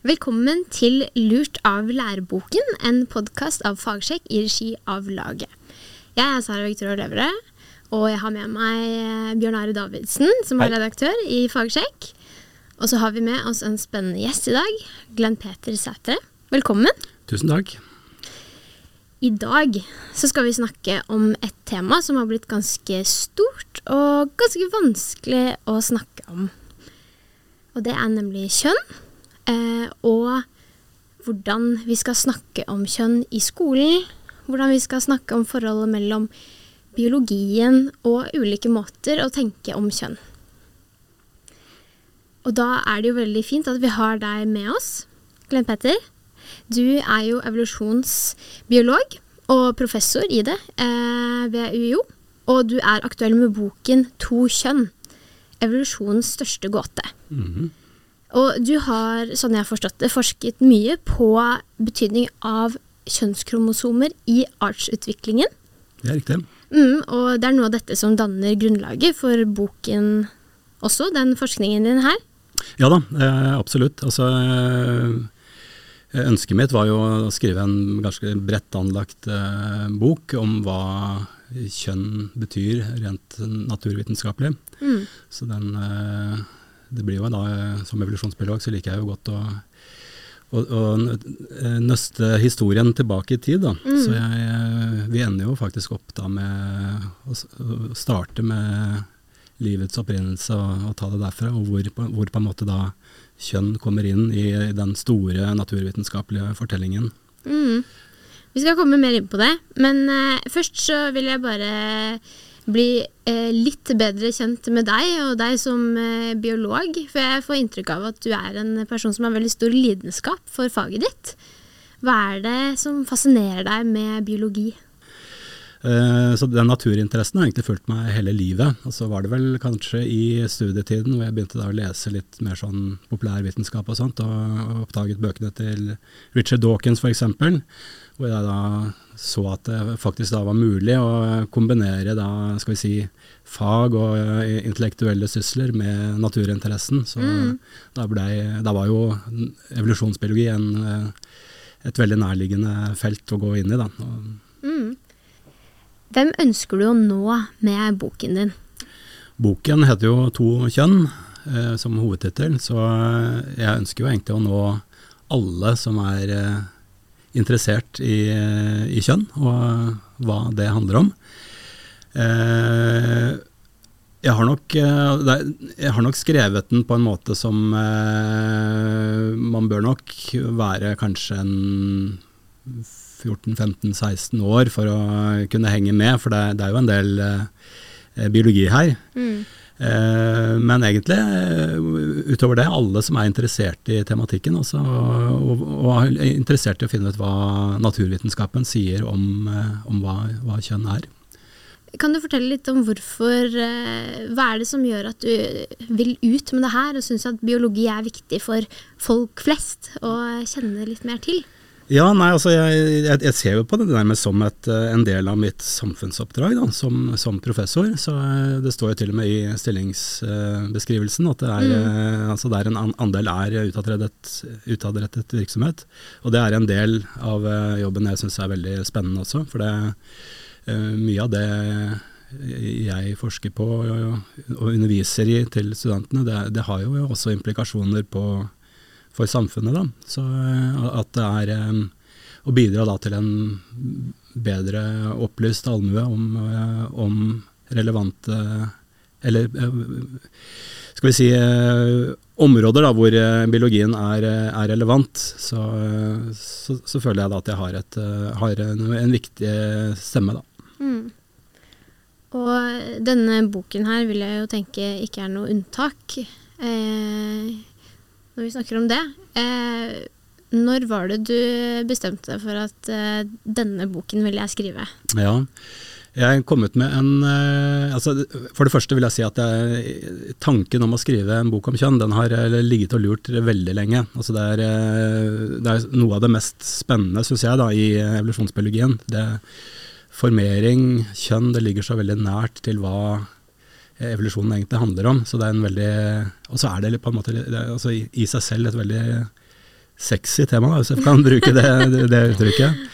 Velkommen til Lurt av læreboken, en podkast av Fagsjekk i regi av Laget. Jeg er Sara Victoria Løvre, og jeg har med meg eh, Bjørn Are Davidsen, som er Hei. redaktør i Fagsjekk. Og så har vi med oss en spennende gjest i dag, Glenn Peter Sætre. Velkommen. Tusen takk. I dag så skal vi snakke om et tema som har blitt ganske stort og ganske vanskelig å snakke om. Og det er nemlig kjønn, og hvordan vi skal snakke om kjønn i skolen. Hvordan vi skal snakke om forholdet mellom biologien og ulike måter å tenke om kjønn. Og da er det jo veldig fint at vi har deg med oss, Glenn Petter. Du er jo evolusjonsbiolog og professor i det eh, ved UiO. Og du er aktuell med boken To kjønn. Evolusjonens største gåte. Mhm. Og du har, sånn jeg har forstått det, forsket mye på betydning av kjønnskromosomer i artsutviklingen. Det er riktig. Mm, og det er noe av dette som danner grunnlaget for boken også, den forskningen din her. Ja da, eh, absolutt. Altså, eh, ønsket mitt var jo å skrive en ganske bredt anlagt eh, bok om hva kjønn betyr rent naturvitenskapelig. Mm. Så den Det blir jo da, eh, som evolusjonsbiolog, så liker jeg jo godt å å, å nøste historien tilbake i tid. Da. Mm. Så jeg, eh, vi ender jo faktisk opp da med å, å starte med livets opprinnelse og, og ta det derfra, og hvor, på- hvor på en måte da kjønn kommer inn i, i den store naturvitenskapelige fortellingen. Mm. Vi skal komme mer inn på det, men uh, først så vil jeg bare bli eh, litt bedre kjent med deg og deg som eh, biolog. For jeg får inntrykk av at du er en person som har veldig stor lidenskap for faget ditt. Hva er det som fascinerer deg med biologi? Eh, Så den naturinteressen har egentlig fulgt meg hele livet. Og så var det vel kanskje i studietiden hvor jeg begynte da å lese litt mer sånn populærvitenskap og sånt, og, og oppdaget bøkene til Richard Dawkins f.eks., hvor jeg da så at det faktisk da var mulig å kombinere da, skal vi si, fag og eh, intellektuelle sysler med naturinteressen. Så Mm. da, ble, da var jo evolusjonsbiologi en, eh, et veldig nærliggende felt å gå inn i. da. Mm. Hvem ønsker du å nå med boken din? Boken heter jo To kjønn eh, som hovedtittel, så eh, jeg ønsker jo egentlig å nå alle som er eh, interessert i, i kjønn, og hva det handler om. Eh, jeg, har nok, eh, jeg har nok skrevet den på en måte som eh, Man bør nok være kanskje en 14-15-16 år for å kunne henge med, for det, det er jo en del eh, biologi her. Mm. Eh, men egentlig, eh, utover det, alle som er interessert i tematikken, også, og, og er interessert i å finne ut hva naturvitenskapen sier om, eh, om hva, hva kjønn er. Kan du fortelle litt om hvorfor Hva er det som gjør at du vil ut med det her, og syns at biologi er viktig for folk flest å kjenne litt mer til? Ja, nei, altså jeg, jeg, jeg ser jo på det nærmest som et, eh, en del av mitt samfunnsoppdrag da, som, som professor. Så eh, Det står jo til og med i stillingsbeskrivelsen at det er, mm. altså der en andel er utadrettet, utadrettet virksomhet. Og det er en del av eh, jobben jeg syns er veldig spennende også. For det, eh, mye av det jeg forsker på og, og underviser i til studentene, det, det har jo også implikasjoner på for samfunnet. Da. Så eh, at det er eh, å bidra da til en bedre opplyst allmue om, eh, om relevante Eller skal vi si områder da, hvor biologien er, er relevant, så, så, så føler jeg da at jeg har, et, har en, en viktig stemme. Da. Mm. Og denne boken her vil jeg jo tenke ikke er noe unntak. Eh, når vi snakker om det. Eh, når var det du bestemte deg for at eh, denne boken ville jeg skrive? Ja. Jeg kom ut med en eh, altså, For det første vil jeg si at jeg, tanken om å skrive en bok om kjønn, den har ligget og lurt veldig lenge. Altså, det, er, eh, det er noe av det mest spennende, syns jeg, da, i evolusjonsbiologien. Formering, kjønn, det ligger så veldig nært til hva evolusjonen egentlig handler om. Så det er en veldig Og så er det på en måte er, altså, i, seg selv et veldig sexy tema, hvis jeg kan bruke det, det uttrykket.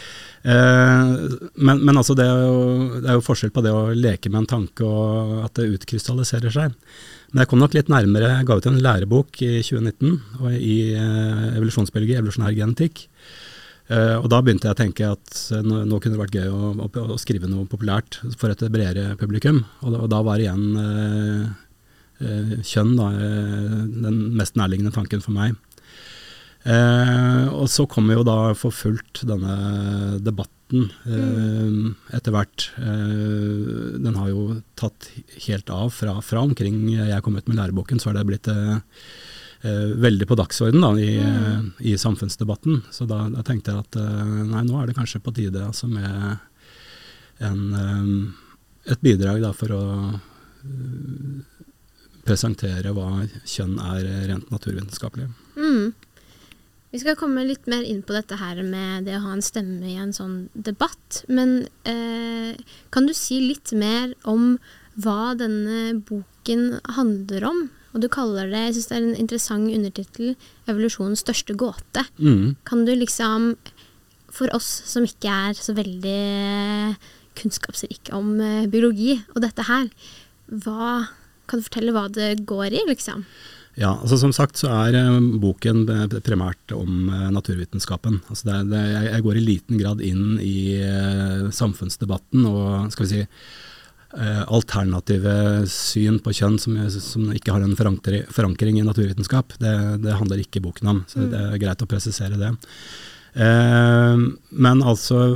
Eh, men, men altså det, er jo, det er jo forskjell på det å leke med en tanke og at det utkrystalliserer seg. Men jeg kom nok litt nærmere. Jeg ga ut en lærebok i 2019 og i eh, evolusjonær genetikk. Uh, og da begynte jeg å tenke at uh, nå, nå, kunne det vært gøy å, å, å, skrive noe populært for et bredere publikum. Og da, og da var igjen uh, kjønn da, den mest nærliggende tanken for meg. og så kom jo da for fullt denne debatten mm. etter hvert. den har jo tatt helt av fra, fra, omkring jeg kom ut med læreboken, så har det blitt eh, veldig på dagsorden da, i, mm. i, samfunnsdebatten. Så da, da, tenkte jeg at eh, nei, nå er det kanskje på tide altså, med en, eh, et bidrag da, for å presentere hva kjønn er rent naturvitenskapelig. Mm. Vi skal komme litt mer inn på dette her med det å ha en stemme i en sånn debatt. Men eh, kan du si litt mer om hva denne boken handler om? Og du kaller det, jeg syns det er en interessant undertittel, 'Evolusjonens største gåte'. Mm. Kan du liksom, for oss som ikke er så veldig kunnskapsrike om uh, biologi og dette her, hva, kan du fortelle hva det går i, liksom? Ja, altså Som sagt så er uh, boken primært om naturvitenskapen. Altså det, det, jeg, går i liten grad inn i samfunnsdebatten og skal vi si Eh, alternative syn på kjønn som, som ikke har en forankring i naturvitenskap. Det, det, handler ikke boken om, så det er greit å presisere det. Eh, men altså,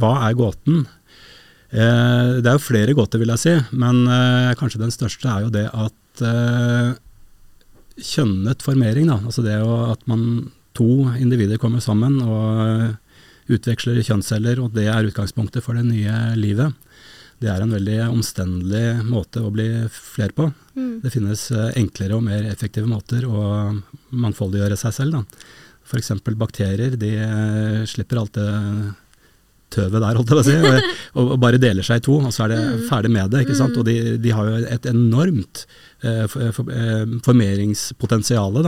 hva er gåten? Eh, det er jo flere gåter, vil jeg si, men eh, kanskje den største er jo det at eh, kjønnet formering, da, altså det at man to individer kommer sammen og utveksler kjønnsceller, og det er utgangspunktet for det nye livet det er en veldig omstendelig måte å bli flere på. Mm. Det finnes eh, enklere og mer effektive måter å mangfoldiggjøre seg selv. F.eks. bakterier. De eh, slipper alt det tøvet der, holdt jeg på å si, og, og, bare deler seg i to, og så er det mm. ferdig med det. ikke sant? Og de, de har jo et enormt eh, for, eh, formeringspotensial.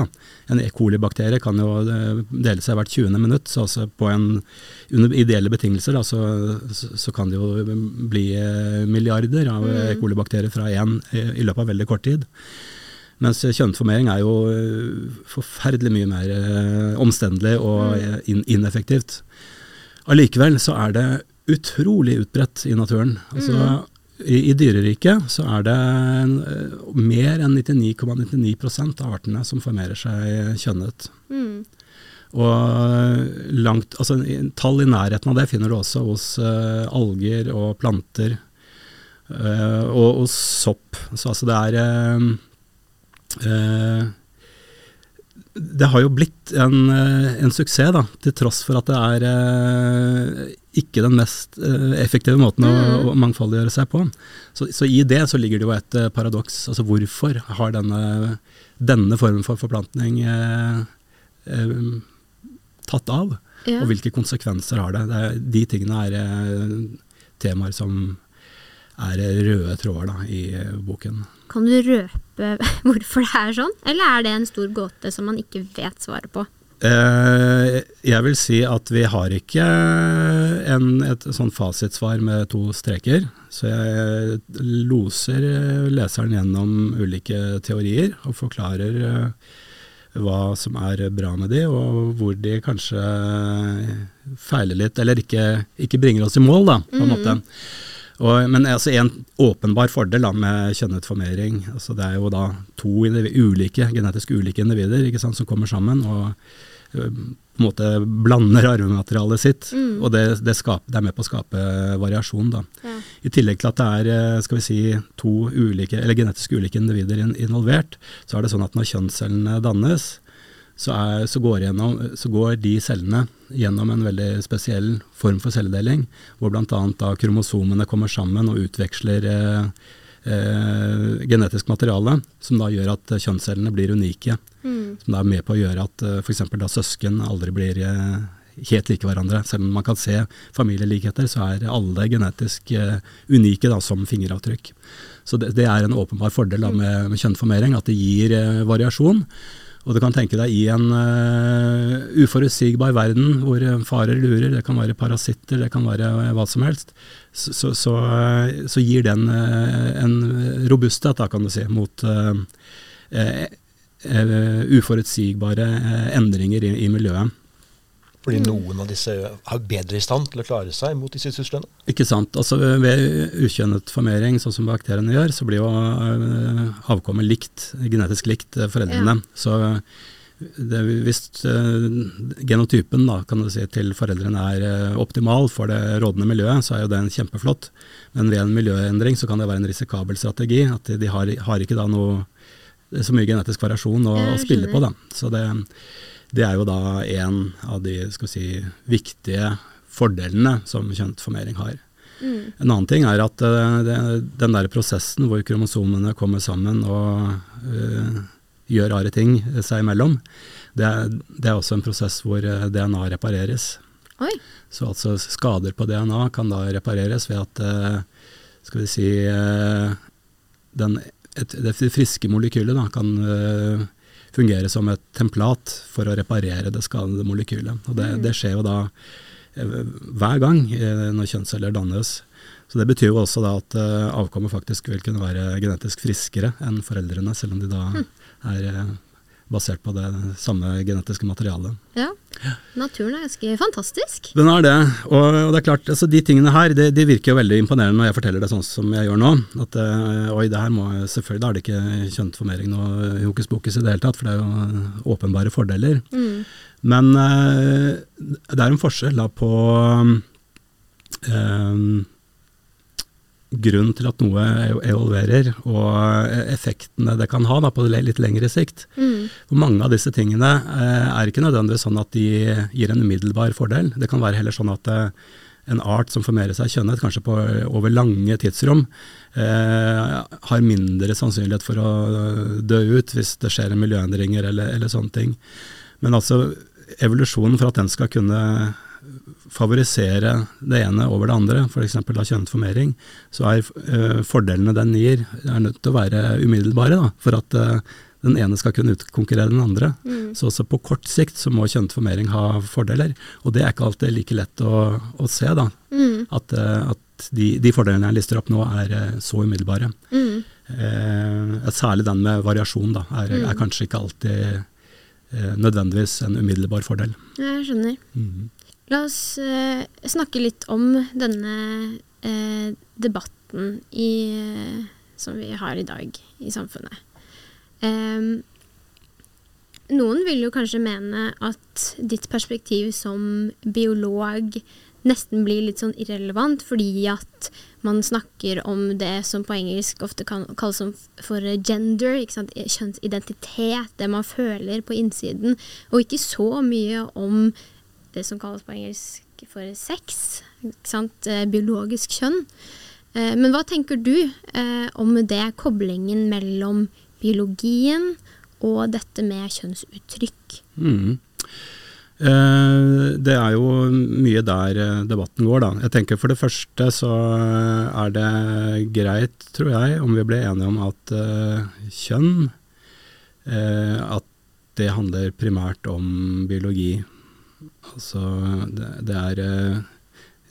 En E. coli-bakterie kan jo eh, dele seg hvert 20. minutt, så altså på en, under ideelle betingelser da, så, så, kan det jo bli eh, milliarder av mm. E. coli-bakterier fra én i, løpet av veldig kort tid. Mens kjønnformering er jo forferdelig mye mer omstendelig og mm. ineffektivt. Allikevel så er det utrolig utbredt i naturen. Altså, mm. I, I dyreriket så er det en, eh, mer enn 99,99 ,99 av artene som formerer seg kjønnet. Mm. Og langt, altså, tall i nærheten av det finner du også hos uh, alger og planter. Uh, og hos sopp. Så altså det er uh, det har jo blitt en, eh, en, suksess, da, til tross for at det er eh, ikke den mest eh, effektive måten å, mm. å mangfoldiggjøre seg på. Så, så, i det så ligger det jo et eh, paradoks. Altså hvorfor har denne, denne formen for forplantning eh, eh, tatt av? Ja. Og hvilke konsekvenser har det? det er, de tingene er temaer som er røde tråder da, i boken. Kan du røpe hvorfor det er sånn, eller er det en stor gåte som man ikke vet svaret på? Eh, jeg vil si at vi har ikke en, et sånn fasitsvar med to streker. Så jeg loser leseren gjennom ulike teorier og forklarer eh, hva som er bra med de, og hvor de kanskje feiler litt, eller ikke, ikke bringer oss i mål, da, på en mm. Og, men altså, en åpenbar fordel da, med kjønnet formering, altså, det er jo da to ulike, genetisk ulike individer sant, som kommer sammen og på en måte blander arvematerialet sitt. Mm. Og det, det, skaper, det, er med på å skape variasjon. Da. Ja. I tillegg til at det er skal vi si, to ulike, eller genetisk ulike individer involvert, så er det sånn at når kjønnscellene dannes, så, er, så, går gjennom, så, går de cellene gjennom en veldig spesiell form for celledeling, hvor bl.a. kromosomene kommer sammen og utveksler eh, eh, genetisk materiale, som da gjør at kjønnscellene blir unike. Mm. Som da er med på å gjøre at for f.eks. da søsken aldri blir eh, helt like hverandre. Selv om man kan se familielikheter, så er alle genetisk eh, unike da, som fingeravtrykk. Så det, det, er en åpenbar fordel da, med, med kjønnformering, at det gir eh, variasjon. Og du kan tenke deg i en uh, uforutsigbar verden hvor farer lurer, det kan være parasitter, det kan være hva som helst, så, så, så, så gir den uh, en robusthet, da, kan du si, mot uh, uforutsigbare endringer i, i miljøet. Fordi mm. noen av disse er bedre i stand til å klare seg mot disse truslene? Ikke sant. Altså Ved ukjønnet formering, sånn som bakteriene gjør, så blir jo eh, avkommet likt, genetisk likt eh, foreldrene. Ja. Så det, hvis genotypen da, kan du si, til foreldrene er optimal for det rådende miljøet, så er jo det en kjempeflott. Men ved en miljøendring så kan det være en risikabel strategi. At de, de har, har, ikke da noe, så mye genetisk variasjon å, å spille på. Da. Så det, det er jo da en av de si, viktige fordelene som kjønnsformering har. Mm. En annen ting er at uh, det, den der prosessen hvor kromosomene kommer sammen og uh, gjør rare ting seg imellom, det, det, er også en prosess hvor uh, eh, DNA repareres. Oi. Så altså skader på DNA kan da repareres ved at skal vi si den, et, det friske molekylet da, kan fungere som et templat for å reparere det skadede molekylet. Og det, mm. det skjer jo da eh, hver gang eh, når kjønnsceller dannes. Så Det betyr jo også da at eh, avkommet faktisk vil kunne være genetisk friskere enn foreldrene, selv om de da mm. er basert på det samme genetiske materialet. Ja, naturen er ganske fantastisk. Den er det. Og, og det er klart, altså de tingene her de, de, virker jo veldig imponerende når jeg forteller det sånn som jeg gjør nå. At øh, oi, det her må selvfølgelig, da er det ikke kjønnsformering noe hokus pokus i det hele tatt, for det er jo åpenbare fordeler. Mm. Men øh, det er en forskjell da på um, grunn til at noe evolverer, og effektene det kan ha da, på litt lengre sikt. Mm. mange av disse tingene eh, er ikke nødvendigvis sånn at de gir en umiddelbar fordel. Det kan være heller sånn at eh, en art som formerer seg kjønnet, kanskje på, over lange tidsrom, eh, har mindre sannsynlighet for å dø ut hvis det skjer miljøendringer eller, eller sånne ting. Men altså, evolusjonen for at den skal kunne favorisere det ene over det andre, f.eks. kjønnet formering, så er uh, fordelene den gir, er nødt til å være umiddelbare da, for at uh, den ene skal kunne utkonkurrere den andre. Mm. Så også på kort sikt så må kjønnsformering ha fordeler. Og det er ikke alltid like lett å, å se, da. Mm. At, uh, at de, de, fordelene jeg lister opp nå, er så umiddelbare. Mm. særlig den med variasjon da, er, er mm. kanskje ikke alltid nødvendigvis en umiddelbar fordel. Jeg skjønner. Mm. La oss eh, snakke litt om denne eh, debatten i, eh, som vi har i dag i samfunnet. noen vil jo kanskje mene at ditt perspektiv som biolog nesten blir litt sånn irrelevant, fordi at man snakker om det som på engelsk ofte kan kalles for gender, kjønnsidentitet, det man føler på innsiden, og ikke så mye om det som kalles på engelsk for sex. Eh, biologisk kjønn. Eh, men hva tenker du eh, om det, koblingen mellom biologien og dette med kjønnsuttrykk? Mm. Det er jo mye der debatten går, da. Jeg tenker For det første så er det greit, tror jeg, om vi blir enige om at kjønn At det handler primært om biologi. Altså, det, det er eh,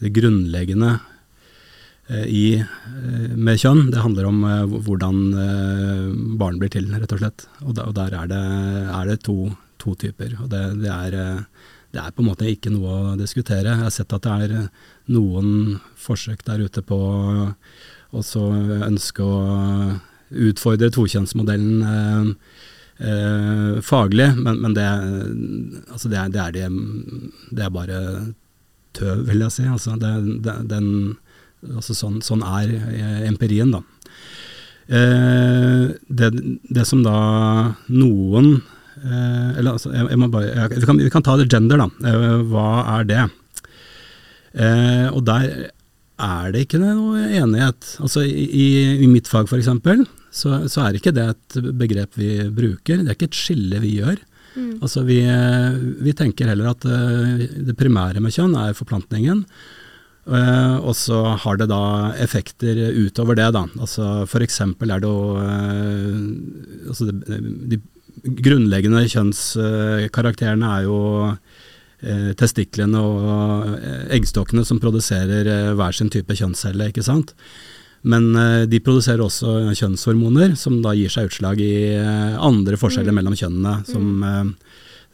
det grunnleggende eh, i, eh, med kjønn. Det handler om hvordan barn blir til, rett og slett. Og, der, og der er det, er det to, to, typer. Og det, det, er, det, er, på en måte ikke noe å diskutere. Jeg har sett at det er noen forsøk der ute på å ønske å utfordre tokjønnsmodellen eh, faglig, men, men det, altså det, det, er det, det, er bare tøv, vil jeg si. Altså den, altså sånn, sånn, er eh, empirien, da. Eh, det, som da noen eh, Eller altså, jeg, jeg bare, jeg, vi, kan, vi, kan, ta det gender, da. Eh, hva er det? Eh, og der er det ikke noe enighet. Altså i, i mitt fag f.eks så, så, er ikke det et begrep vi bruker. Det er ikke et skille vi gjør. Mm. Altså vi, vi, tenker heller at uh, det primære med kjønn er forplantningen. Uh, og så har det da effekter utover det, da. Altså eksempel er det jo altså de, de grunnleggende kjønnskarakterene er jo eh, testiklene og eh, eggstokkene som produserer eh, hver sin type kjønnscelle, ikke sant. Men eh, de produserer også kjønnshormoner, som da gir seg utslag i eh, andre forskjeller mellom kjønnene. Som mm.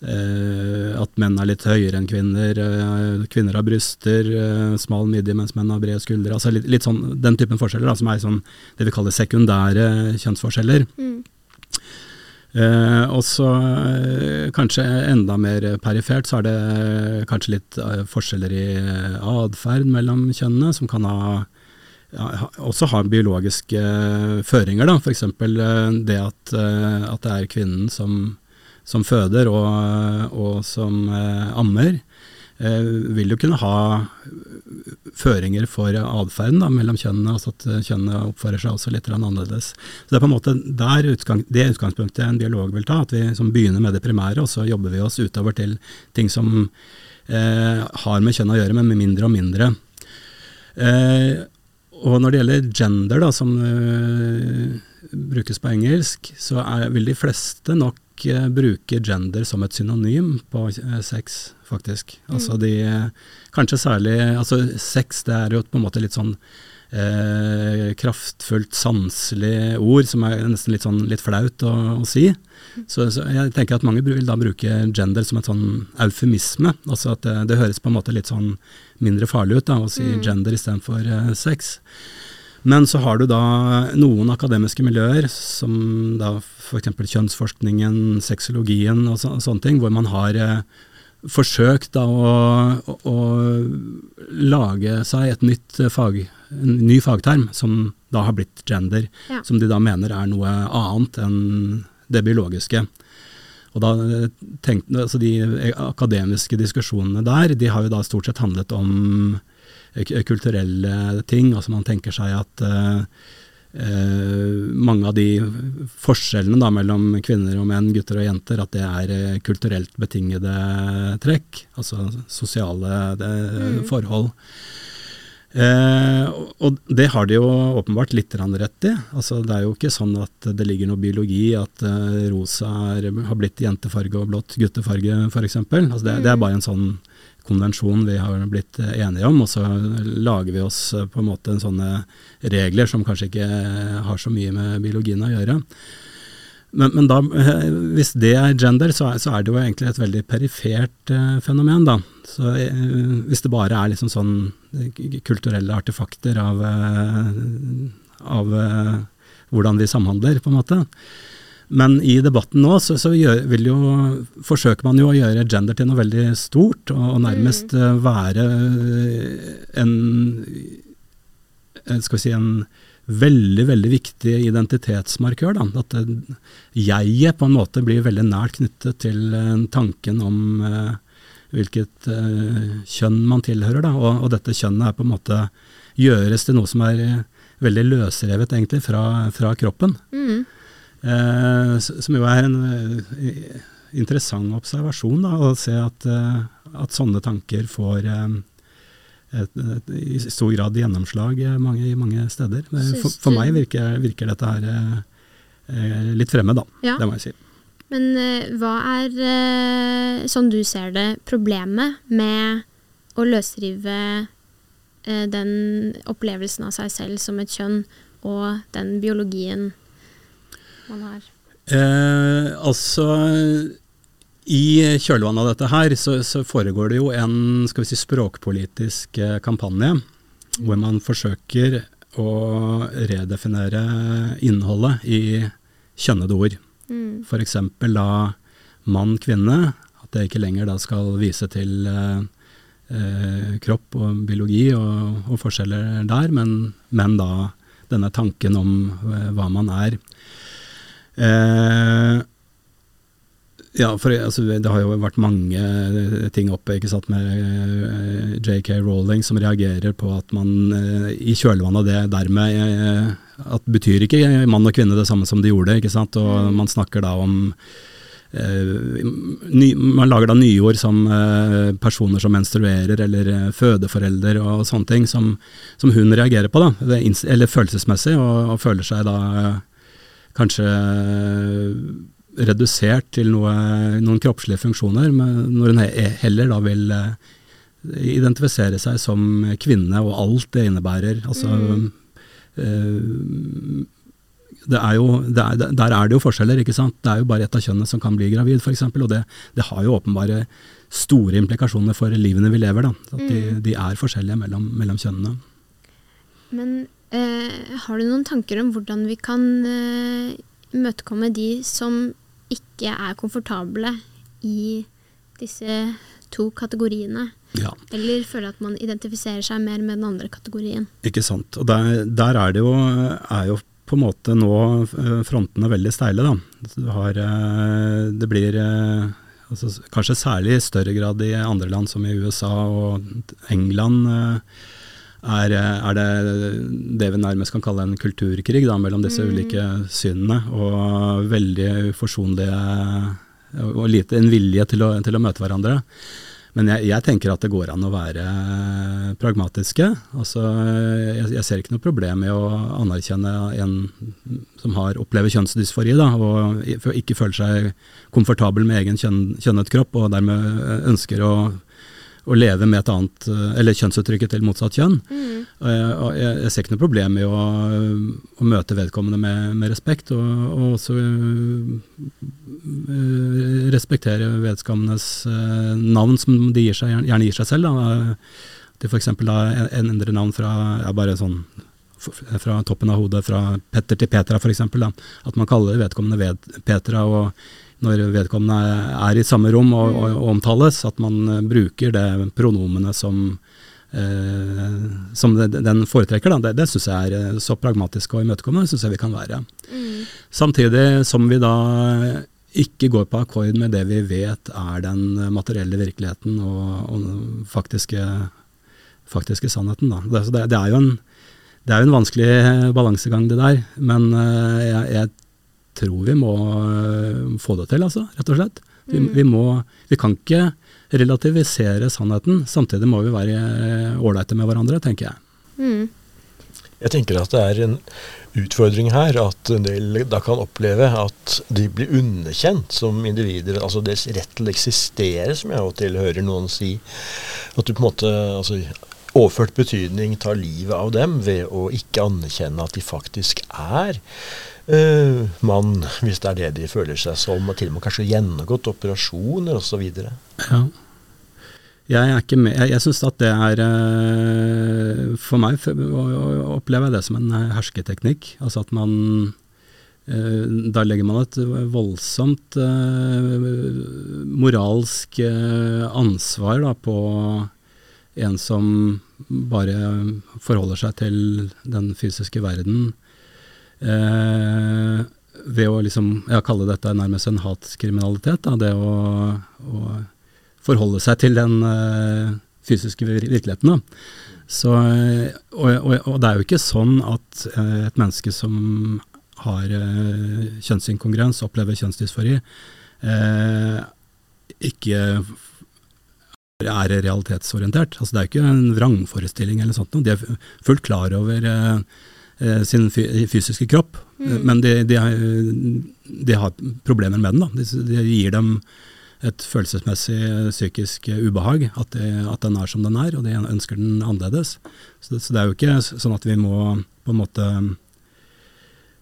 eh, at menn er litt høyere enn kvinner, eh, kvinner har bryster, eh, smal midje mens menn har brede skuldre. Altså litt, litt sånn, den typen forskjeller da, som er sånn, det vi kaller sekundære kjønnsforskjeller. Mm. Eh, og så eh, kanskje enda mer perifert, så er det kanskje litt eh, forskjeller i eh, atferd mellom kjønnene, som kan ha- også har biologiske eh, føringer. F.eks. det at, eh, at det er kvinnen som, som føder og, og som eh, ammer. eh, vil jo kunne ha føringer for atferden mellom kjønnene, altså at eh, kjønnene oppfører seg også litt annerledes. Så Det er på en måte utgang, det utgangspunktet en biolog vil ta, at vi begynner med det primære, og så jobber vi oss utover til ting som eh, har med kjønn å gjøre, men med mindre og mindre. Eh, og når det gjelder gender, da, som uh, brukes på engelsk, så er, vil de fleste nok uh, bruke gender som et synonym på uh, sex, faktisk. Altså de Kanskje særlig Altså sex, det er jo på en måte litt sånn eh, kraftfullt, sanselig ord, som er nesten litt sånn litt flaut å, å si. Så, så jeg tenker at mange vil da bruke gender som et sånn eufemisme. Altså at det, det høres på en måte litt sånn mindre farlig ut da, å si gender istedenfor eh, sex. Men så har du da noen akademiske miljøer, som da f.eks. kjønnsforskningen, sexologien og så, sånne ting, hvor man har eh, forsøkt da å, å, å lage seg et nytt eh, fag, en ny fagterm, som da har blitt gender, Ja. som de da mener er noe annet enn det biologiske. Og da eh, tenkte, altså De akademiske diskusjonene der de har jo da stort sett handlet om eh, kulturelle ting. altså Man tenker seg at eh, eh, mange av de forskjellene da mellom kvinner og menn, gutter og jenter, at det er eh, kulturelt betingede trekk. Altså sosiale det, forhold. Uh, og- det har de jo åpenbart litt rett i. Altså, det er jo ikke sånn at det ligger noe biologi at rosa er, har blitt jentefarge og blått guttefarge f.eks. Altså, det, det er bare en sånn konvensjon vi har blitt eh, enige om, og så lager vi oss eh, på en måte en sånne regler som kanskje ikke eh, har så mye med biologien å gjøre. Men, men da, hvis det er gender, så er, så er det jo egentlig et veldig perifert eh, fenomen, da. Så eh, hvis det bare er liksom sånn kulturelle artefakter av, eh, av hvordan vi samhandler, på en måte. Men i debatten nå så, så gjør, jo, forsøker man jo å gjøre gender til noe veldig stort, og, og nærmest mm. være en eh, skal vi si en veldig veldig viktig identitetsmarkør. Da. At eh, jeget på en måte blir veldig nært knyttet til eh, tanken om eh, hvilket eh, kjønn man tilhører. Og, og dette kjønnet er på en måte gjøres til noe som er eh, veldig løsrevet egentlig fra, fra kroppen. Mm. Eh, som jo er en eh, interessant observasjon da, å se at, eh, at sånne tanker får et, et, i stor grad gjennomslag mange, mange steder. For, for meg virker, virker dette her eh, litt fremmed, da. Ja. Det må jeg si. Men eh, hva er, eh, sånn du ser det, problemet med å løsrive eh, den opplevelsen av seg selv som et kjønn, og den biologien man har? Eh, altså i kjølvannet av dette her, så, så foregår det jo en skal vi si, språkpolitisk eh, kampanje, hvor man forsøker å redefinere innholdet i kjønnede ord. Mm. F.eks. da mann-kvinne, at det ikke lenger da skal vise til eh, eh, kropp og biologi og, og forskjeller der, men, men da denne tanken om eh, hva man er. Eh, ja, for altså, det har jo vært mange eh, ting oppe ikke sant, med eh, JK Rowling som reagerer på at man eh, i kjølvannet av det dermed at betyr ikke mann og kvinne det samme som de gjorde, ikke sant? og man snakker da om eh, ny, Man lager da nyord som eh, personer som menstruerer, eller eh, fødeforelder og sånne ting, som, som hun reagerer på, da, er eller følelsesmessig, og, og føler seg da kanskje redusert til noe, noen kroppslige funksjoner, men når hun heller da vil eh, identifisere seg som kvinne og alt det innebærer. Altså eh, det er jo, det er, der er det jo forskjeller, ikke sant. Det er jo bare ett av kjønnene som kan bli gravid, f.eks. Og det, det, har jo åpenbare store implikasjoner for livene vi lever, da. At de, de er forskjellige mellom, mellom kjønnene. Men har du noen tanker om hvordan vi kan eh, imøtekomme de som ikke er komfortable i disse to kategoriene? Ja. Eller føler at man identifiserer seg mer med den andre kategorien? Ikke sant. Og der, der er det jo, er jo på en måte nå eh, frontene veldig steile. Da. Har, eh, det blir eh, altså, kanskje særlig i større grad i andre land som i USA og England. Er, er, det det vi nærmest kan kalle en kulturkrig da, mellom disse mm. ulike synene. Og veldig uforsonlige og lite en vilje til å, til å møte hverandre. Men jeg, jeg, tenker at det går an å være pragmatiske. Altså, jeg, jeg, ser ikke noe problem med å anerkjenne en som har opplever kjønnsdysfori, da, og ikke føler seg komfortabel med egen kjønn, kjønnet kropp, og dermed ønsker å å leve med et annet, eh, eller kjønnsuttrykket til motsatt kjønn. Mm. Jeg, jeg, ser ikke noe problem i å, å møte vedkommende med, med respekt, og, og også uh, respektere vedkommendes uh, navn som de gir seg, gjerne gir seg selv. Da. Til f.eks. endre navn fra ja, bare sånn fra toppen av hodet, fra Petter til Petra f.eks. At man kaller vedkommende ved Petra. og når vedkommende er i samme rom og, og, og omtales, at man eh, bruker det pronomene som, eh, som det, den foretrekker. Da. Det, det syns jeg er eh, så pragmatisk og imøtekommende synes jeg vi kan være. Mm. Samtidig som vi da ikke går på akkord med det vi vet er den materielle virkeligheten og, og faktiske, faktiske, sannheten. Da. Det, det, er jo en, det er jo en vanskelig balansegang, det der. Men uh, jeg, jeg tror vi må øh, få det til, altså, rett og slett. Vi, mm. vi, må, vi kan ikke relativisere sannheten. Samtidig må vi være ålreite med hverandre, tenker jeg. Mm. Jeg tenker at det er en utfordring her at en del da kan oppleve at de blir underkjent som individer. Altså deres rett til å eksistere, som jeg av og til hører noen si. At du på en måte altså, overført betydning tar livet av dem ved å ikke anerkjenne at de faktisk er uh, mann, hvis det er det de føler seg som, og til og med kanskje gjennomgått operasjoner osv. Ja. Jeg er ikke med. Jeg, jeg syns at det er uh, For meg opplever jeg det som en hersketeknikk. Altså at man Da legger man et voldsomt moralsk ansvar da, på en som bare forholder seg til den fysiske verden eh, ved å liksom, ja, kalle dette nærmest en hatkriminalitet. Da, det å, å, forholde seg til den eh, fysiske virkeligheten. Da. Så, og, og, og, det er jo ikke sånn at eh, et menneske som har eh, kjønnsinkongruens, opplever kjønnsdysfori, eh, ikke er realitetsorientert. Altså, det er jo ikke en vrangforestilling eller sånt. De er fullt klar over eh, eh sin fysiske kropp, mm. men de, de, de, har problemer med den. Da. De, de, gir dem et følelsesmessig psykisk ubehag, at, at, den er som den er, og de ønsker den annerledes. Så det, så det er jo ikke sånn at vi må på en måte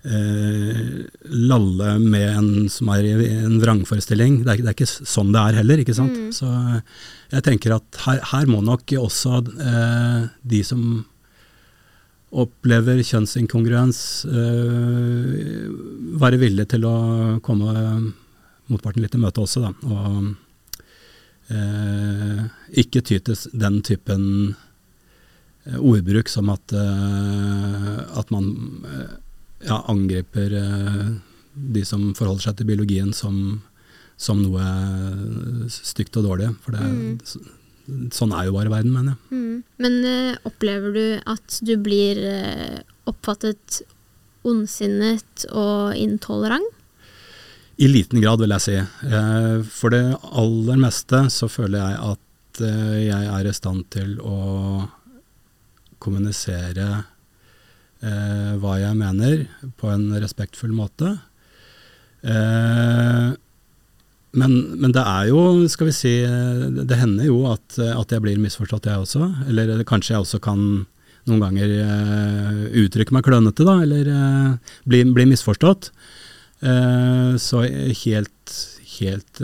eh, lalle med en som er i en vrangforestilling. Det er, det er ikke sånn det er heller, ikke sant. Mm. Så jeg tenker at her, her må nok også eh, de som opplever kjønnsinkongruens, eh, være villig til å komme motparten litt i møte også, da. Og eh, ikke ty til den typen eh, ordbruk som at, eh, at man eh, ja, angriper eh, de som forholder seg til biologien som, som noe stygt og dårlig. For det, mm. Sånn er jo bare verden, mener jeg. Mm. Men uh, opplever du at du blir uh, oppfattet ondsinnet og intolerant? I liten grad, vil jeg si. Uh, for det aller meste så føler jeg at jeg er i stand til å kommunisere hva jeg mener, på en respektfull måte. Eh, men, men, det er jo, skal vi si, det hender jo at, at jeg blir misforstått, jeg også. Eller kanskje jeg også kan noen ganger uh, uttrykke meg klønete, da, eller uh, bli, bli, misforstått. Uh, så helt, helt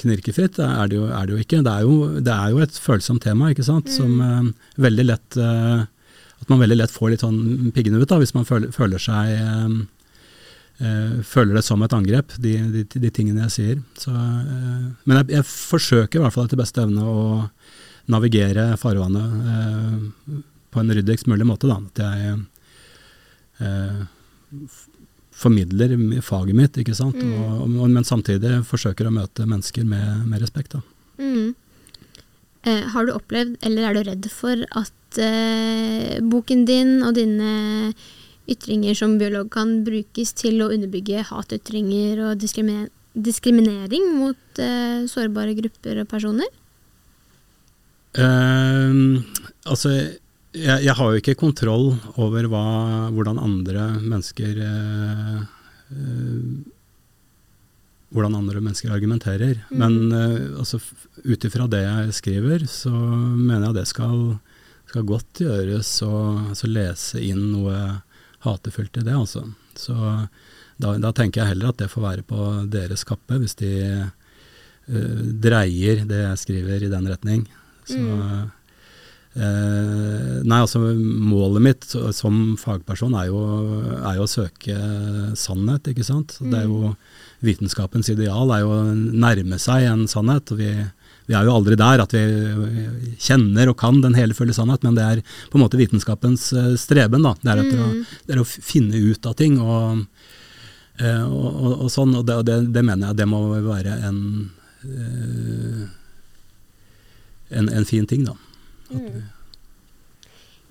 knirkefritt er det, jo, er det, jo, ikke. Det er jo, det er jo, et følsomt tema, ikke sant, mm. som veldig lett At man veldig lett får litt sånn piggene ut da, hvis man føler, føler seg føler det som et angrep, de, de, de tingene jeg sier. Så, eh, men jeg, jeg, forsøker i hvert fall etter beste evne å navigere farvannet eh, på en ryddigst mulig måte. Da. At jeg eh, formidler faget mitt, ikke sant. Mm. Og, og, men samtidig forsøker å møte mennesker med, med respekt. Mm. Eh, har du opplevd, eller er du redd for, at eh, boken din og dine ytringer som biolog kan brukes til å underbygge hatytringer og diskriminering mot uh, sårbare grupper og personer? Uh, altså, jeg, jeg, har jo ikke kontroll over hva, hvordan andre mennesker uh, hvordan andre mennesker argumenterer. Mm. Men uh, altså, ut ifra det jeg skriver, så mener jeg det skal, skal godt gjøres å altså, lese inn noe hatefullt i det, altså. Så da, da, tenker jeg heller at det får være på deres kappe, hvis de uh, dreier det jeg skriver i den retning. Så mm. Uh, nei, altså Målet mitt som fagperson er jo, er jo, å søke sannhet, ikke sant. Mm. Det er jo mm. Vitenskapens ideal er jo å nærme seg en sannhet. og vi vi er jo aldri der at vi kjenner og kan den hele fulle sannhet, men det er på en måte vitenskapens uh, streben. da, Det er, mm. å, det er, å, finne ut av ting. og, uh, og, og, og sånn, og det, det, mener jeg det må være en, uh, en, en, fin ting, da. Mm.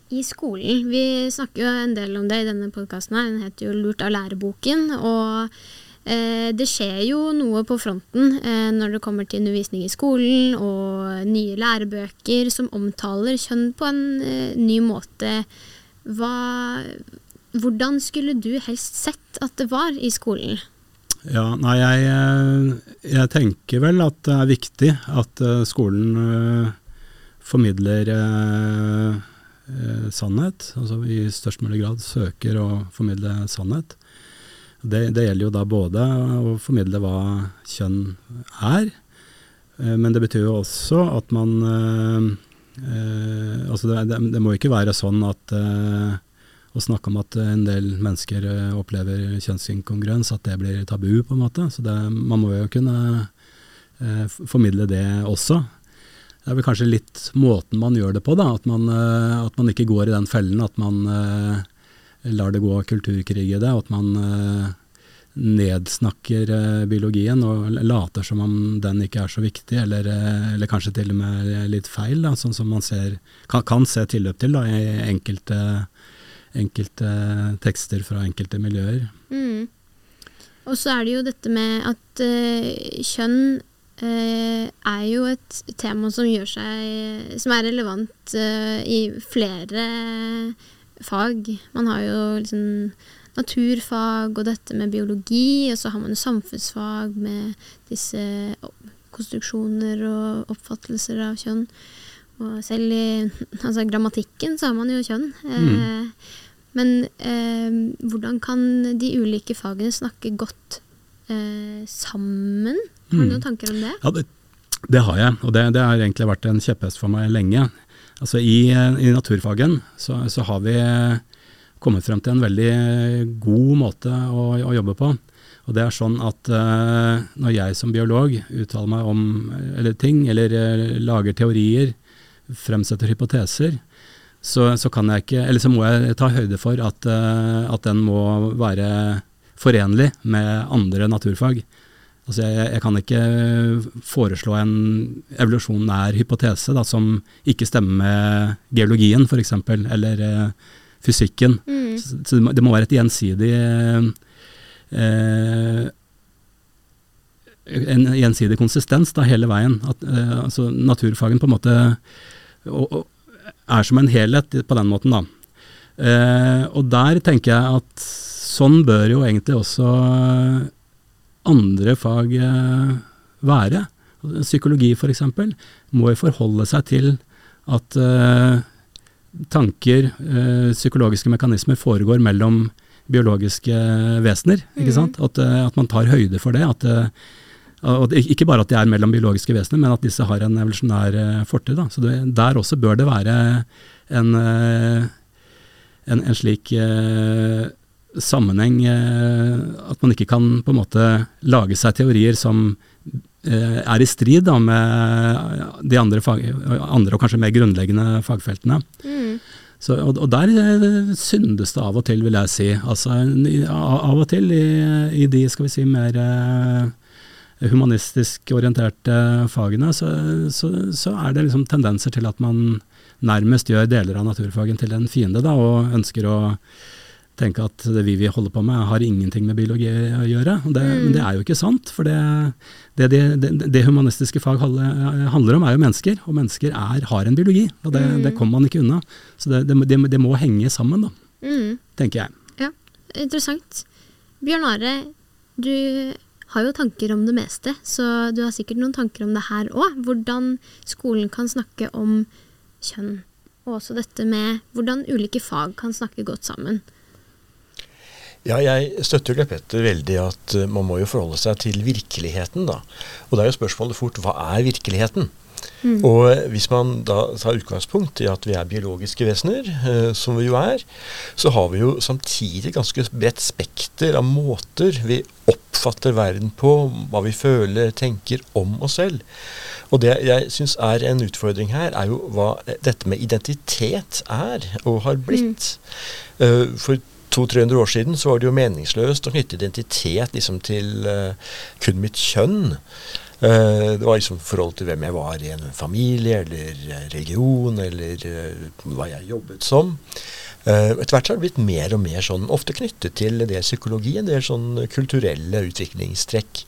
I skolen, vi snakker jo en del om det i denne podkasten, den heter jo Lurt av læreboken. og Eh, det skjer jo noe på fronten eh, når det kommer til undervisning i skolen og nye lærebøker som omtaler kjønn på en eh, ny måte. Hva, hvordan skulle du helst sett at det var i skolen? Ja, nei, jeg, jeg tenker vel at det er viktig at skolen formidler sannhet. Altså i størst mulig grad søker å formidle sannhet. Det, det, gjelder jo da både å formidle hva kjønn er, eh, men det betyr jo også at man eh, eh, Altså det, det, det, må ikke være sånn at å snakke om at en del mennesker opplever kjønnsinkongruens, at det blir tabu, på en måte. Så man må jo kunne formidle det også. Det er vel kanskje litt måten man gjør det på, da. At man, at man ikke går i den fellen at man lar det gå kulturkrig i det, og at man uh, nedsnakker uh, biologien og later som om den ikke er så viktig, eller, uh, eller kanskje til og med litt feil, da, sånn som man ser, kan, kan, se tilløp til da, i enkelte, enkelte, tekster fra enkelte miljøer. Mm. Og så er det jo dette med at kjønn er jo et tema som seg Som er relevant i flere fag. Man har jo liksom naturfag og dette med biologi, og så har man jo samfunnsfag med disse konstruksjoner og oppfattelser av kjønn. Og selv i altså, grammatikken så har man jo kjønn. Mm. Eh, men eh, hvordan kan de ulike fagene snakke godt eh, sammen? Har du mm. noen tanker om det? Ja, det, det har jeg, og det, det, har egentlig vært en kjepphest for meg lenge. Altså I, i naturfagen så, så, har vi kommet frem til en veldig god måte å, å jobbe på. Og det er sånn at uh, når jeg som biolog uttaler meg om eller ting, eller uh, lager teorier, fremsetter hypoteser, så, så, kan jeg ikke, eller så må jeg ta høyde for at, uh, at den må være forenlig med andre naturfag. Altså jeg, jeg, kan ikke foreslå en evolusjonær hypotese da, som ikke stemmer med geologien f.eks., eller eh, fysikken. Mm. Så, så, det må være et gjensidig eh, en gjensidig konsistens da, hele veien. At, eh, altså Naturfagen på en måte og, og, er som en helhet på den måten. da. og der tenker jeg at sånn bør jo egentlig også andre fag eh, være? Psykologi f.eks. må jo forholde seg til at eh, tanker, eh, psykologiske mekanismer, foregår mellom biologiske vesener. ikke sant? At, at man tar høyde for det. at at, ikke bare at de er mellom biologiske vesener, men at disse har en evolusjonær fortid. da. Så det, Der også bør det være en, en, en slik sammenheng eh, at man ikke kan på en måte lage seg teorier som eh, er i strid da, med de andre, fag, andre og kanskje mer grunnleggende fagfeltene. Mm. Så, og, og der eh, syndes det av og til, vil jeg si. Altså, av og til i, i de skal vi si, mer eh, humanistisk orienterte fagene, så, så, så er det liksom tendenser til at man nærmest gjør deler av naturfagen til en fiende, da, og ønsker å tenke at det vi, vi holder på med har ingenting med biologi å gjøre. Det, mm. Men det er jo ikke sant, for det, det, det, humanistiske fag handler, om er jo mennesker, og mennesker er, har en biologi, og det, det kommer man ikke unna. Så det, det, det, det må henge sammen, da, Mm. tenker jeg. Ja, interessant. Bjørn Are, du har jo tanker om det meste, så du har sikkert noen tanker om det her òg. Hvordan skolen kan snakke om kjønn, og også dette med hvordan ulike fag kan snakke godt sammen. Ja, jeg støtter jo Petter veldig at eh, man må jo forholde seg til virkeligheten, da. Og da er jo spørsmålet fort hva er virkeligheten? Og eh, hvis man da tar utgangspunkt i at vi er biologiske vesener, eh, som vi jo er, så har vi jo samtidig ganske bredt spekter av måter vi oppfatter verden på, hva vi føler, tenker om oss selv. Og det jeg syns er en utfordring her, er jo hva dette med identitet er og har blitt. Eh, for 200-300 år siden så var det jo meningsløst å knytte identitet liksom til uh, kun mitt kjønn. Uh, det var liksom forhold til hvem jeg var i en familie, eller eh, religion, eller uh, hva jeg jobbet som. Etter hvert har det blitt mer og mer sånn, ofte knyttet til det psykologi, en del sånn kulturelle utviklingstrekk.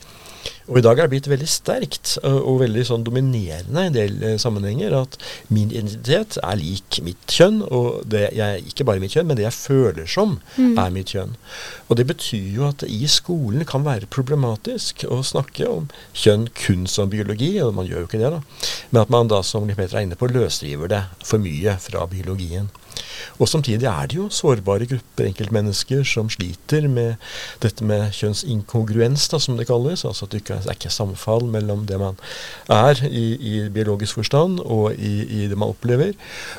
Og i dag er det blitt veldig sterkt og, veldig sånn dominerende i en del eh, sammenhenger at min identitet er lik mitt kjønn, og det jeg, ikke bare mitt kjønn, men det jeg føler som, er mitt kjønn. Og det betyr jo at det i skolen kan være problematisk å snakke om kjønn kun som biologi, og man gjør jo ikke det, da, men at man da, som Peter er inne på, løsriver det for mye fra biologien. Og samtidig er det jo sårbare grupper, enkeltmennesker, som sliter med dette med kjønnsinkongruens, da, som det kalles. Altså at det ikke er ikke samfall mellom det man er i, i biologisk forstand og i, i det man opplever.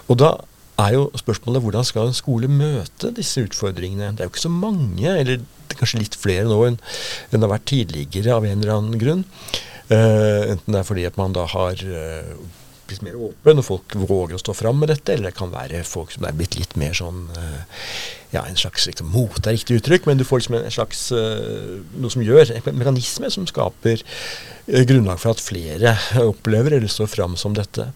Og da er jo spørsmålet hvordan skal en skole møte disse utfordringene. Det er jo ikke så mange, eller er kanskje litt flere nå enn det har vært tidligere av en eller annen grunn. Uh, enten det er fordi at man da har eh, blitt mer åpen, og folk våger å stå fram med dette, eller det kan være folk som er blitt litt mer sånn eh, ja, en slags liksom, mot er riktig uttrykk, men du får liksom en slags eh, noe som gjør, en mekanisme som skaper eh, grunnlag for at flere opplever eller står fram som dette.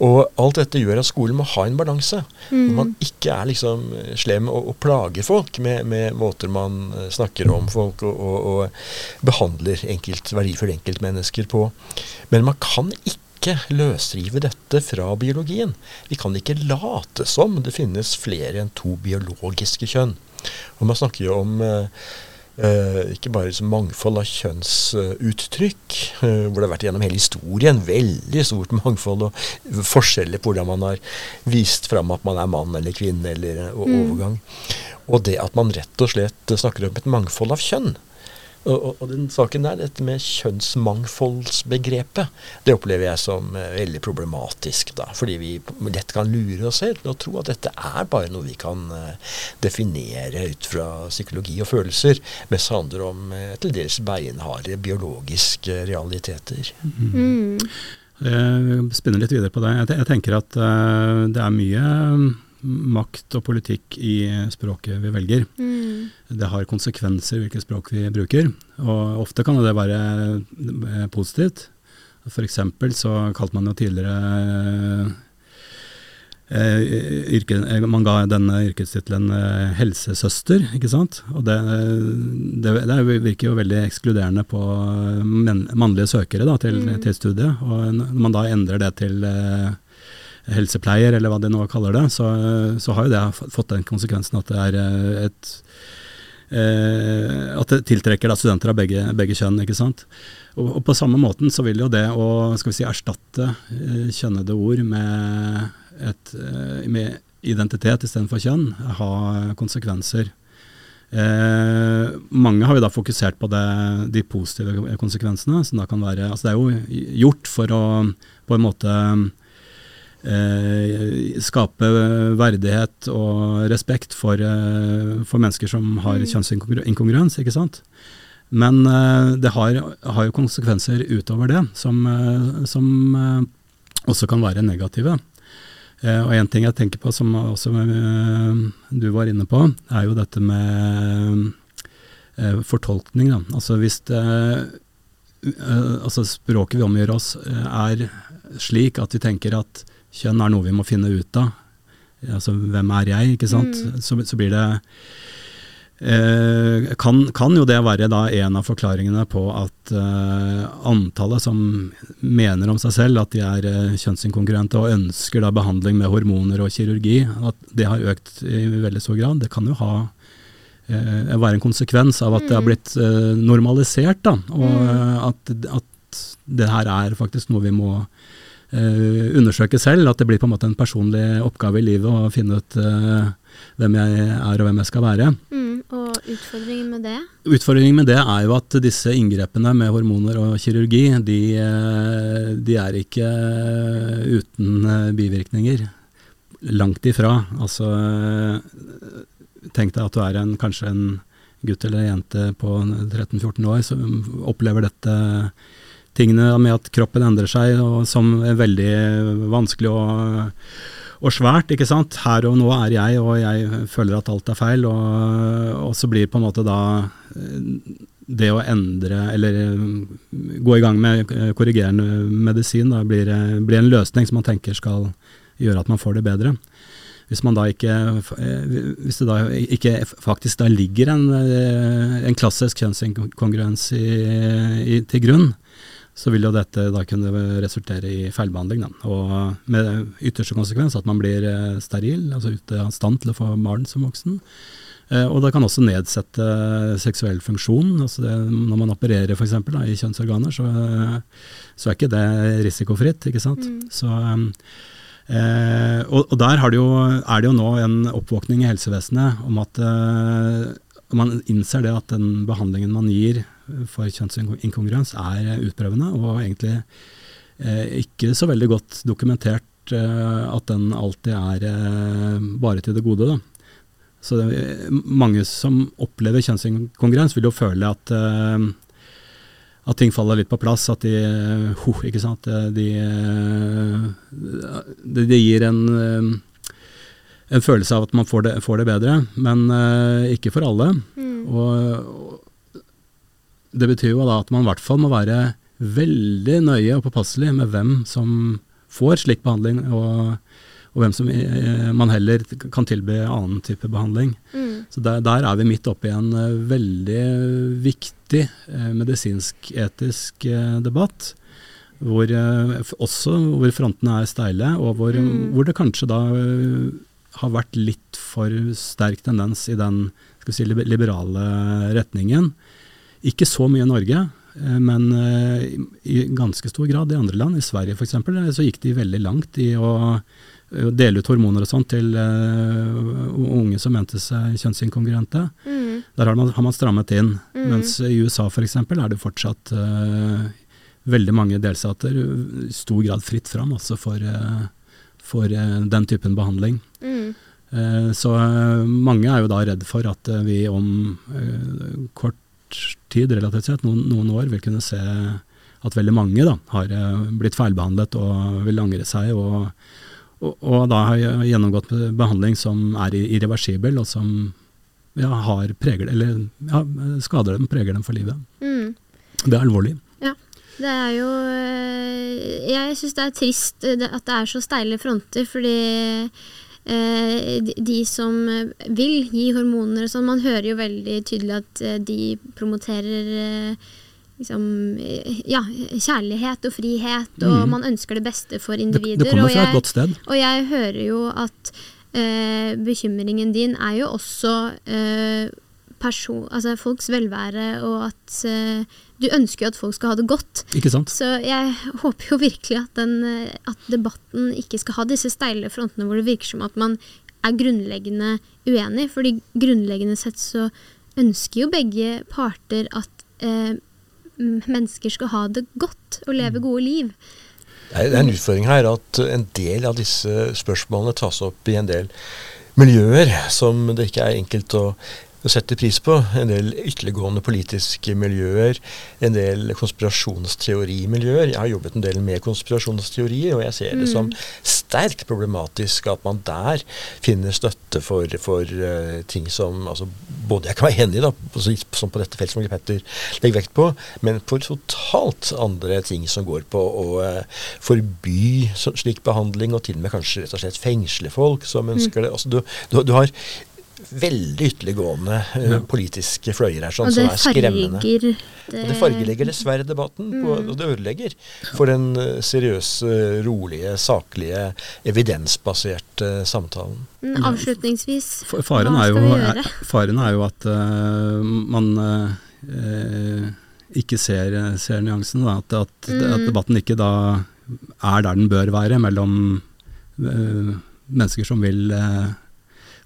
Og alt dette gjør at skolen må ha en balanse. når man ikke er liksom slem og, og plager folk med, med måter man snakker om folk og, og, og behandler enkelt, verdifulle enkeltmennesker på. Men man kan ikke løsrive dette fra biologien. Vi kan ikke late som det finnes flere enn to biologiske kjønn. Og man snakker jo om eh, Eh, ikke bare liksom mangfold av kjønnsuttrykk, eh, hvor det har vært gjennom hele historien veldig stort mangfold og forskjeller på hvordan man har vist fram at man er mann eller kvinne eller og overgang. overgang. Og det at man rett og slett snakker om et mangfold av kjønn. Og, og, og den saken der, dette med kjønnsmangfoldsbegrepet, det opplever jeg som eh, veldig problematisk. da, Fordi vi lett kan lure oss selv til å tro at dette er bare noe vi kan eh, definere ut fra psykologi og følelser, mens det handler om eh, til dels beinharde biologiske realiteter. Mm. Jeg spinner litt videre på det. Jeg, jeg tenker at det er mye mm, makt og politikk i språket vi velger. Mm. Det har konsekvenser hvilket språk vi bruker, og ofte kan det være eh, positivt. Eksempel så kalte man jo tidligere eh, yrke, eh, Man ga denne yrkestittelen eh, helsesøster, ikke sant. Og det, det, det virker jo veldig ekskluderende på men, mannlige søkere da, til, Mm. til studiet. Og når man da endrer det til eh, helsepleier, eller hva de nå kaller det, så, så har jo det fått den konsekvensen at det er eh, et eh, At det tiltrekker da studenter av begge, begge kjønn. ikke sant? Og, og, på samme måten så vil jo det å skal vi si, erstatte eh, kjønnede ord med, et, med identitet istedenfor kjønn ha konsekvenser. Eh, mange har jo da fokusert på det, de positive konsekvensene. som da kan være, altså Det er jo gjort for å på en måte skape verdighet og respekt for, eh, for mennesker som har mm. kjønnsinkongruens. ikke sant? Men eh, det har, har, jo konsekvenser utover det, som, eh, som eh, også kan være negative. Eh, og en ting jeg tenker på som også eh, du var inne på, er jo dette med eh, fortolkning. Da. Altså hvis det, altså språket vi omgjør oss er slik at vi tenker at kjønn er noe vi må finne ut av. Altså hvem er jeg, ikke sant. Mm. Så, så, blir det Eh, kan, kan, jo det være da en av forklaringene på at eh, antallet som mener om seg selv at de er eh, kjønnsinkongruente og ønsker da behandling med hormoner og kirurgi, at det har økt i veldig stor grad. Det kan jo ha eh, være en konsekvens av at det har mm. blitt eh, normalisert, da, og mm. at, at, det her er faktisk noe vi må undersøke selv. At det blir på en måte en personlig oppgave i livet å finne ut hvem jeg er og hvem jeg skal være. Mm. Og utfordringen med det? Utfordringen med det er jo at disse inngrepene med hormoner og kirurgi, de, eh, de er ikke uten eh, bivirkninger. Langt ifra. Altså Tenk deg at du er en, kanskje en gutt eller jente på 13-14 år som opplever dette tingene med at kroppen endrer seg, som er veldig vanskelig og, og svært. ikke sant? Her og nå er jeg, og jeg føler at alt er feil. Og, og så blir på en måte da eh, det å endre, eller eh, gå i gang med eh, korrigerende medisin, da blir, blir en løsning som man tenker skal gjøre at man får det bedre. Hvis, ikke, hvis det da ikke faktisk da ligger en, en klassisk kjønnsinkongruens i, i, til grunn, så vil jo dette da kunne resultere i feilbehandling. Da. Og med ytterste konsekvens at man blir eh, steril, altså ute av stand til å få barn som voksen. Eh, og det kan også nedsette seksuell funksjon. altså det, Når man opererer f.eks. i kjønnsorganer, så, så, er ikke det risikofritt. ikke sant? Mm. Så, eh, og, og, der det jo, er det jo nå en oppvåkning i helsevesenet om at eh, man innser det at den behandlingen man gir for kjønnsinkongruens er utprøvende, og egentlig eh, ikke så veldig godt dokumentert eh, at den alltid er eh, bare til det gode. Da. Så det, mange som opplever kjønnsinkongruens, vil jo føle at, at ting faller litt på plass. At de, uh, ikke sant? De, de, gir en, en, følelse av at man får det, får det bedre, men ikke for alle. Mm. Og, det betyr jo da at man i hvert fall må være veldig nøye og påpasselig med hvem som får slik behandling, og, og hvem som eh, man heller kan tilby annen type behandling. Mm. Så der, der, er vi midt oppe i en uh, veldig viktig uh, medisinsk-etisk uh, debatt. Hvor, også hvor frontene er steile, og hvor, mm. hvor det kanskje da har vært litt for sterk tendens i den si, liberale retningen. Ikke så mye i Norge, eh, men eh, i ganske stor grad i andre land. I Sverige f.eks. Eh, så gikk de veldig langt i å dele ut hormoner og sånt til unge som mente seg kjønnsinkongruente. Mm. Der har man, har man, strammet inn. Mm. Mens i USA f.eks. er det fortsatt veldig mange delstater i stor grad fritt fram også for, for den typen behandling. Mm. Så mange er jo da redd for at vi om kort tid, relativt sett, noen, noen, år, vil kunne se at veldig mange da, har eh, blitt feilbehandlet og vil angre seg. og, og, og da har gjennomgått behandling som er irreversibel, og som ja, har preger, eller, ja, skader dem, preger dem for livet. Mm. Det er alvorlig. Ja. Det er jo eh, Jeg syns det er trist at det er så steile fronter, fordi Eh, de som vil gi hormoner og sånn, man hører jo veldig tydelig at eh, de promoterer eh, liksom, ja, kjærlighet og frihet, og mm. man ønsker det beste for individer. Det, det kommer fra et godt sted. Og jeg hører jo at eh, bekymringen din er jo også eh, person, altså folks velvære, og at uh, du ønsker jo at folk skal ha det godt. Ikke sant? Så jeg håper jo virkelig at, den, eh, at debatten ikke skal ha disse steile frontene hvor det virker som at man er grunnleggende uenig. fordi grunnleggende sett så ønsker jo begge parter at uh, mennesker skal ha det godt og leve gode liv. Det det er en utfordring her at en del av disse spørsmålene tas opp i en del miljøer som det ikke er enkelt å sette pris på. En del ytterliggående politiske miljøer, en del konspirasjonsteorimiljøer. Jeg har jobbet en del med konspirasjonsteorier, og jeg ser det som sterkt problematisk at man der finner støtte for, for uh, ting som altså, både jeg kan være enig i, da, som på dette feltet som Petter legger vekt på, men for totalt andre ting som går på å uh, forby slik behandling, og til og med kanskje rett og slett fengsle folk som ønsker det. Altså, du, du, du har veldig ytterliggående eh, Ja. politiske fløyer her sånn, som er skremmende. Det... Og det fargelegger dessverre debatten, på, og det ødelegger for den eh, seriøse, rolige, saklige, evidensbaserte samtalen. Mm, Avslutningsvis, hva er, skal vi gjøre? er, faren er jo at uh, man uh, ikke ser, ser nyansen. Da. At, at, Mm. at debatten ikke da er der den bør være, mellom uh, mennesker som vil eh,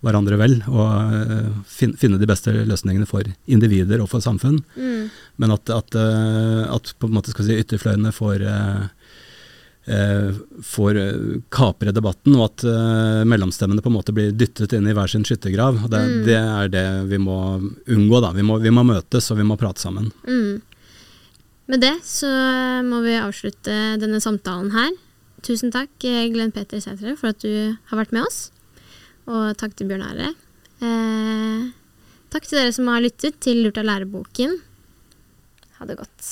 hverandre vel, og eh, finne de beste løsningene for individer og for samfunn. Mm. Men at, at, eh, at på en måte skal si, ytterfløyene får eh, får kapre debatten, og at mellomstemmene på en måte blir dyttet inn i hver sin skyttergrav. Det, Mm. det er det vi må unngå. da. Vi må, vi må møtes, og vi må prate sammen. Mm. Med det så må vi avslutte denne samtalen her. Tusen takk, Glenn Peter Sætre, for at du har vært med oss. Og takk til Bjørn Are. Eh, takk til dere som har lyttet til Lurt av læreboken. Ha det godt.